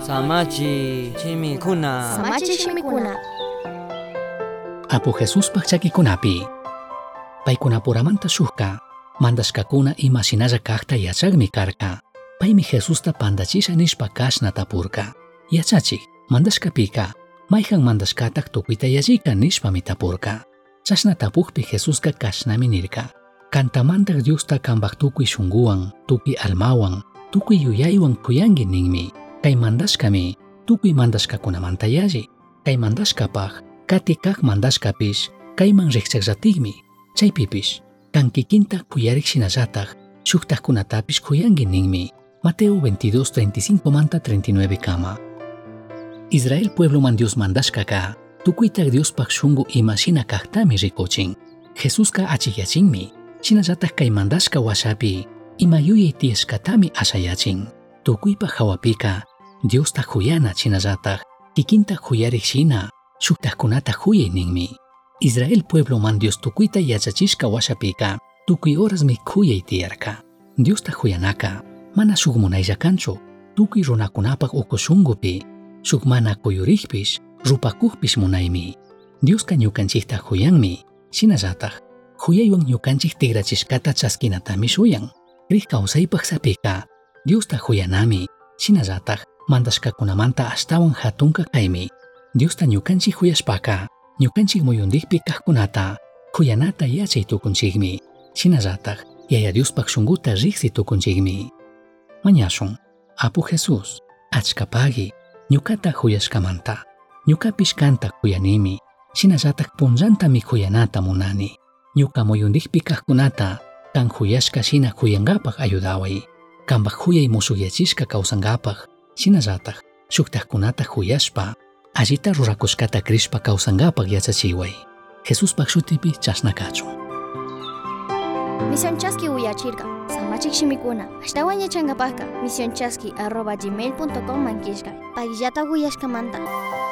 Samachi chimikuna. Samachi shimikuna. Apo Jesuspaq chakikunapi paykunapuramanta shuka mandashkakuna imashinalla kaqta yachaqmi karqa paymi Jesusta pandachisha nishpa kashna tapurqa yachachik mandashkapika mayqan mandashkataq tukuyta yalliyka nishpami tapurqa chashna tapukpi Jesusqa kashnami nirqa kantamantaq Diosta kanpaq tukuy shunquwan tukuy almawan tukuy yuyaywan kuyanki ninmi Kay mandas kami, tukuy mandas kakuna mantayalle, kay mandas kapag, kati kak mandas kapis, kay man rexaxatigmi, chay pipis, kankikinta kuyarik sinasatag, shuktak kunatapis kuyangi ningmi, Mateo 22, 35 manta 39 kama. Israel pueblo man Dios mandas kaka, tukuitak Dios pak shungu ima sina kaktami rikochin, Jesus ka achiyachinmi, sinasatak kay mandas wasapi, ima yuyay tieskatami asayachin, tukuypa hawapika, Diosta huyana shinallataq kikinta huyarik shina shuktaqkunata huyay ninmi. Israel puebloman Dios tukuyta yachachishka washapika tukuy horasmi khuyay tiyarqa Diosta huyanaka mana shuk munaylla kanchu tukuy runakunapaq uku shunqupi shuk mana kuyurikpish rupakuqpish munaymi. Diosqa ñukanchikta huyanmi shinallataq huyaywan ñukanchik tigrachishkata chaskinatami shuyan kriq kawsaypaq sapika. Diosta huyanami shinallataq mandashkakunamanta ashtawan hatunqa kaymi Diosta ñukanchik huyashpaka. Ñukanchik muyundikpi kaqkunata huyanata yachay tukunchikmi. Shinallataq yaya Diospaq shunquta riqsi tukunchikmi. Mañashun apu Jesus achkapagi ñukata huyashkamanta ñukapish kanta huyanimi shinallataq punllantami huyanata munani. Ñuka muyundikpi kaqkunata kan huyashka shina huyanqapaq ayudaway. Kanpaq huyay musukyachishka kawsanqapaq shinallataq shuktaqkunata huyashpa allita rurakushkata krishpa kawsanqapaq yachachiway Jesuspaq shutipi chashna kachun Misión Chasqui uyachirka. Samachik shimikuna. Ashtawan yachangapaka. Misión Chasqui arroba gmail.com mankishka. Pagillata.